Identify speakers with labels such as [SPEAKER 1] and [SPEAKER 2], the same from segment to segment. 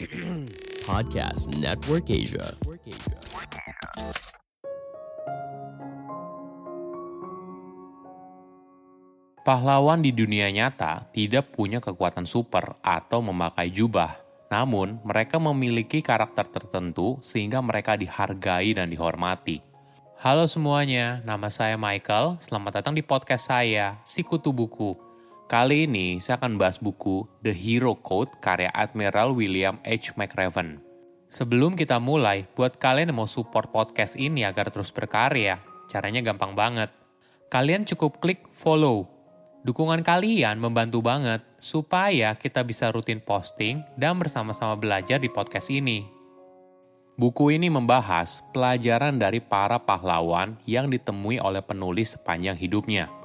[SPEAKER 1] Podcast Network Asia.
[SPEAKER 2] Pahlawan di dunia nyata tidak punya kekuatan super atau memakai jubah. Namun, mereka memiliki karakter tertentu sehingga mereka dihargai dan dihormati. Halo semuanya, nama saya Michael. Selamat datang di podcast saya, Sikutu Buku. Kali ini saya akan bahas buku The Hero Code karya Admiral William H. McRaven. Sebelum kita mulai, buat kalian yang mau support podcast ini agar terus berkarya, caranya gampang banget. Kalian cukup klik follow Dukungan kalian membantu banget supaya kita bisa rutin posting dan bersama-sama belajar di podcast ini. Buku ini membahas pelajaran dari para pahlawan yang ditemui oleh penulis sepanjang hidupnya.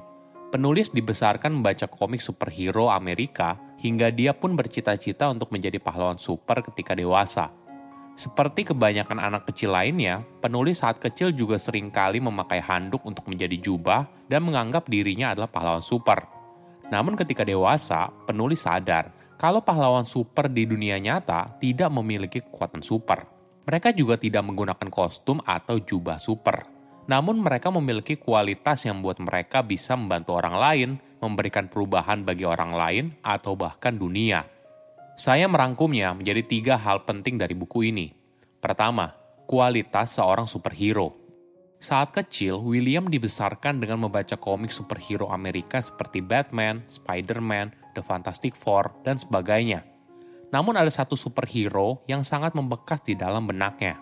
[SPEAKER 2] Penulis dibesarkan membaca komik superhero Amerika hingga dia pun bercita-cita untuk menjadi pahlawan super ketika dewasa. Seperti kebanyakan anak kecil lainnya, penulis saat kecil juga sering kali memakai handuk untuk menjadi jubah dan menganggap dirinya adalah pahlawan super. Namun ketika dewasa, penulis sadar kalau pahlawan super di dunia nyata tidak memiliki kekuatan super. Mereka juga tidak menggunakan kostum atau jubah super. Namun mereka memiliki kualitas yang membuat mereka bisa membantu orang lain, memberikan perubahan bagi orang lain, atau bahkan dunia. Saya merangkumnya menjadi tiga hal penting dari buku ini. Pertama, kualitas seorang superhero. Saat kecil, William dibesarkan dengan membaca komik superhero Amerika seperti Batman, Spider-Man, The Fantastic Four, dan sebagainya. Namun ada satu superhero yang sangat membekas di dalam benaknya.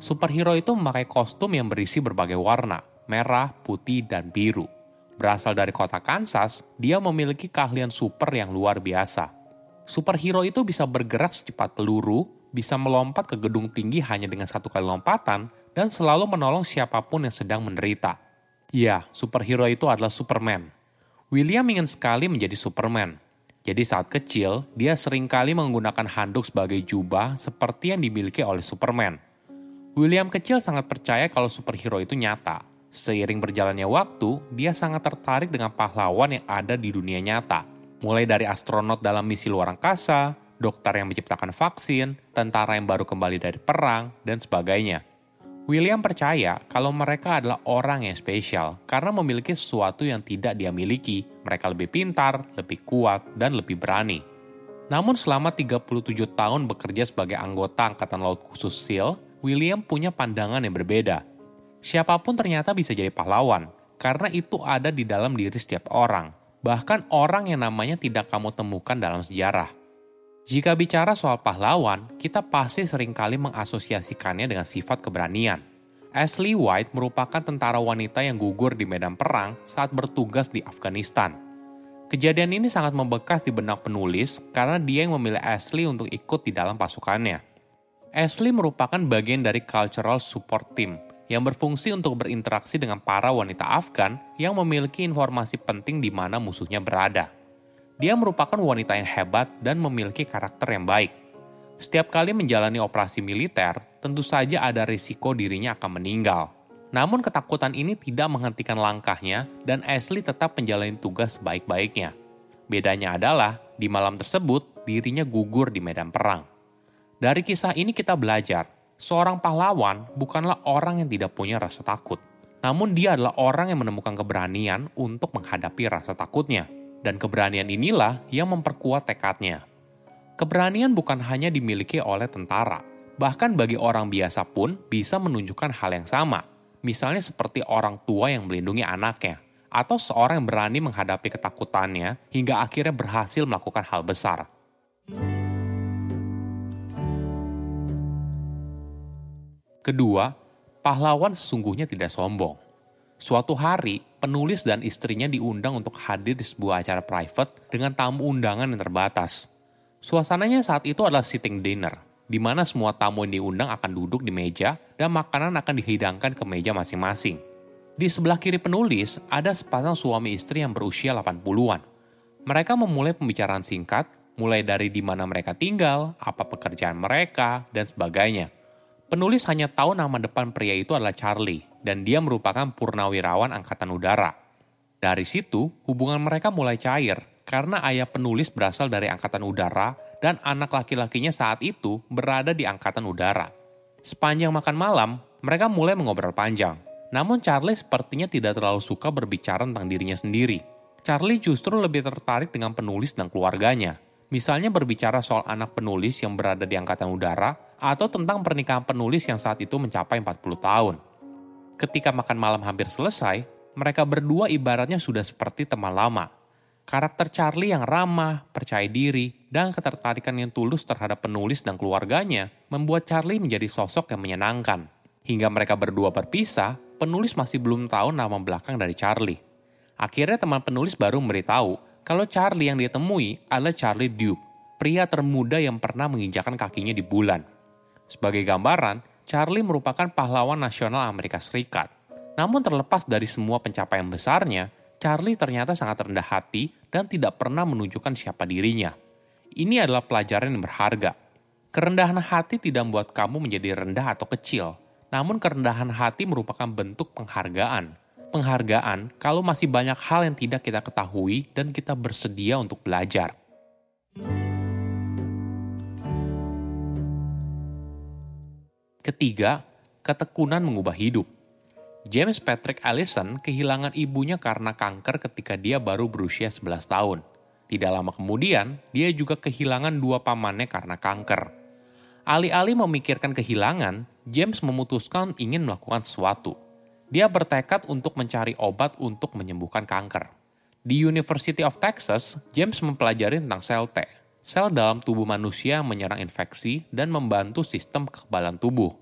[SPEAKER 2] Superhero itu memakai kostum yang berisi berbagai warna, merah, putih, dan biru. Berasal dari kota Kansas, dia memiliki keahlian super yang luar biasa superhero itu bisa bergerak secepat peluru, bisa melompat ke gedung tinggi hanya dengan satu kali lompatan, dan selalu menolong siapa pun yang sedang menderita. Ya, superhero itu adalah Superman. William ingin sekali menjadi Superman. Jadi saat kecil, dia sering kali menggunakan handuk sebagai jubah seperti yang dimiliki oleh Superman. William kecil sangat percaya kalau superhero itu nyata. Seiring berjalannya waktu, dia sangat tertarik dengan pahlawan yang ada di dunia nyata mulai dari astronot dalam misi luar angkasa, dokter yang menciptakan vaksin, tentara yang baru kembali dari perang, dan sebagainya. William percaya kalau mereka adalah orang yang spesial karena memiliki sesuatu yang tidak dia miliki. Mereka lebih pintar, lebih kuat, dan lebih berani. Namun selama 37 tahun bekerja sebagai anggota Angkatan Laut Khusus SEAL, William punya pandangan yang berbeda. Siapa pun ternyata bisa jadi pahlawan, karena itu ada di dalam diri setiap orang bahkan orang yang namanya tidak kamu temukan dalam sejarah. Jika bicara soal pahlawan, kita pasti sering kali mengasosiasikannya dengan sifat keberanian. Ashley White merupakan tentara wanita yang gugur di medan perang saat bertugas di Afghanistan. Kejadian ini sangat membekas di benak penulis karena dia yang memilih Ashley untuk ikut di dalam pasukannya. Ashley merupakan bagian dari Cultural Support Team yang berfungsi untuk berinteraksi dengan para wanita Afgan yang memiliki informasi penting di mana musuhnya berada. Dia merupakan wanita yang hebat dan memiliki karakter yang baik. Setiap kali menjalani operasi militer, tentu saja ada risiko dirinya akan meninggal. Namun ketakutan ini tidak menghentikan langkahnya dan Ashley tetap menjalani tugas sebaik-baiknya. Bedanya adalah, di malam tersebut, dirinya gugur di medan perang. Dari kisah ini kita belajar Seorang pahlawan bukanlah orang yang tidak punya rasa takut, namun dia adalah orang yang menemukan keberanian untuk menghadapi rasa takutnya. Dan keberanian inilah yang memperkuat tekadnya. Keberanian bukan hanya dimiliki oleh tentara, bahkan bagi orang biasa pun bisa menunjukkan hal yang sama. Misalnya seperti orang tua yang melindungi anaknya, atau seorang yang berani menghadapi ketakutannya hingga akhirnya berhasil melakukan hal besar. Kedua, pahlawan sesungguhnya tidak sombong. Suatu hari, penulis dan istrinya diundang untuk hadir di sebuah acara private dengan tamu undangan yang terbatas. Suasananya saat itu adalah sitting dinner, di mana semua tamu yang diundang akan duduk di meja dan makanan akan dihidangkan ke meja masing-masing. Di sebelah kiri penulis, ada sepasang suami istri yang berusia 80-an. Mereka memulai pembicaraan singkat, mulai dari di mana mereka tinggal, apa pekerjaan mereka, dan sebagainya. Penulis hanya tahu nama depan pria itu adalah Charlie, dan dia merupakan purnawirawan angkatan udara. Dari situ, hubungan mereka mulai cair, karena ayah penulis berasal dari angkatan udara dan anak laki-lakinya saat itu berada di angkatan udara. Sepanjang makan malam, mereka mulai mengobrol panjang. Namun Charlie sepertinya tidak terlalu suka berbicara tentang dirinya sendiri. Charlie justru lebih tertarik dengan penulis dan keluarganya. Misalnya berbicara soal anak penulis yang berada di angkatan udara atau tentang pernikahan penulis yang saat itu mencapai 40 tahun. Ketika makan malam hampir selesai, mereka berdua ibaratnya sudah seperti teman lama. Karakter Charlie yang ramah, percaya diri, dan ketertarikan yang tulus terhadap penulis dan keluarganya membuat Charlie menjadi sosok yang menyenangkan. Hingga mereka berdua berpisah, penulis masih belum tahu nama belakang dari Charlie. Akhirnya teman penulis baru memberitahu kalau Charlie yang ditemui adalah Charlie Duke, pria termuda yang pernah menginjakan kakinya di bulan. Sebagai gambaran, Charlie merupakan pahlawan nasional Amerika Serikat. Namun terlepas dari semua pencapaian besarnya, Charlie ternyata sangat rendah hati dan tidak pernah menunjukkan siapa dirinya. Ini adalah pelajaran yang berharga. Kerendahan hati tidak membuat kamu menjadi rendah atau kecil, namun kerendahan hati merupakan bentuk penghargaan. Penghargaan kalau masih banyak hal yang tidak kita ketahui dan kita bersedia untuk belajar. Ketiga, ketekunan mengubah hidup. James Patrick Allison kehilangan ibunya karena kanker ketika dia baru berusia 11 tahun. Tidak lama kemudian, dia juga kehilangan dua pamannya karena kanker. Alih-alih memikirkan kehilangan, James memutuskan ingin melakukan sesuatu. Dia bertekad untuk mencari obat untuk menyembuhkan kanker. Di University of Texas, James mempelajari tentang sel T, sel dalam tubuh manusia menyerang infeksi dan membantu sistem kekebalan tubuh.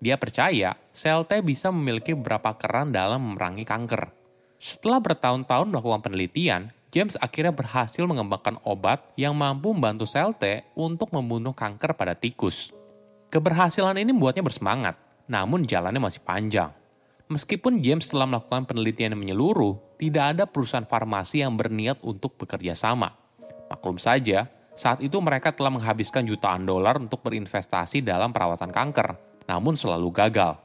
[SPEAKER 2] Dia percaya sel T bisa memiliki beberapa keran dalam memerangi kanker. Setelah bertahun-tahun melakukan penelitian, James akhirnya berhasil mengembangkan obat yang mampu membantu sel T untuk membunuh kanker pada tikus. Keberhasilan ini membuatnya bersemangat, namun jalannya masih panjang. Meskipun James telah melakukan penelitian yang menyeluruh, tidak ada perusahaan farmasi yang berniat untuk bekerja sama. Maklum saja, saat itu mereka telah menghabiskan jutaan dolar untuk berinvestasi dalam perawatan kanker namun selalu gagal.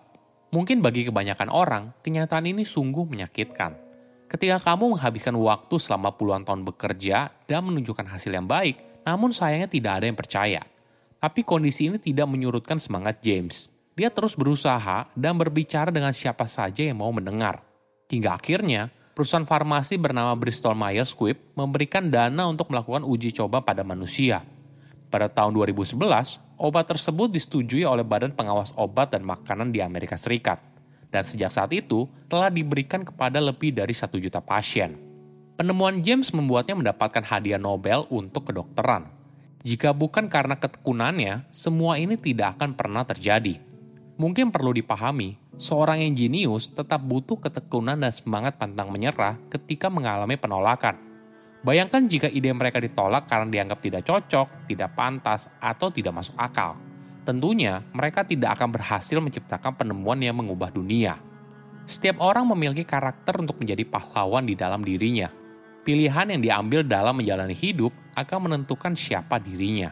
[SPEAKER 2] Mungkin bagi kebanyakan orang, kenyataan ini sungguh menyakitkan. Ketika kamu menghabiskan waktu selama puluhan tahun bekerja dan menunjukkan hasil yang baik, namun sayangnya tidak ada yang percaya. Tapi kondisi ini tidak menyurutkan semangat James. Dia terus berusaha dan berbicara dengan siapa saja yang mau mendengar. Hingga akhirnya, perusahaan farmasi bernama Bristol Myers Squibb memberikan dana untuk melakukan uji coba pada manusia. Pada tahun 2011, obat tersebut disetujui oleh Badan Pengawas Obat dan Makanan di Amerika Serikat. Dan sejak saat itu, telah diberikan kepada lebih dari satu juta pasien. Penemuan James membuatnya mendapatkan hadiah Nobel untuk kedokteran. Jika bukan karena ketekunannya, semua ini tidak akan pernah terjadi. Mungkin perlu dipahami, seorang yang jenius tetap butuh ketekunan dan semangat pantang menyerah ketika mengalami penolakan Bayangkan jika ide mereka ditolak karena dianggap tidak cocok, tidak pantas, atau tidak masuk akal. Tentunya, mereka tidak akan berhasil menciptakan penemuan yang mengubah dunia. Setiap orang memiliki karakter untuk menjadi pahlawan di dalam dirinya. Pilihan yang diambil dalam menjalani hidup akan menentukan siapa dirinya.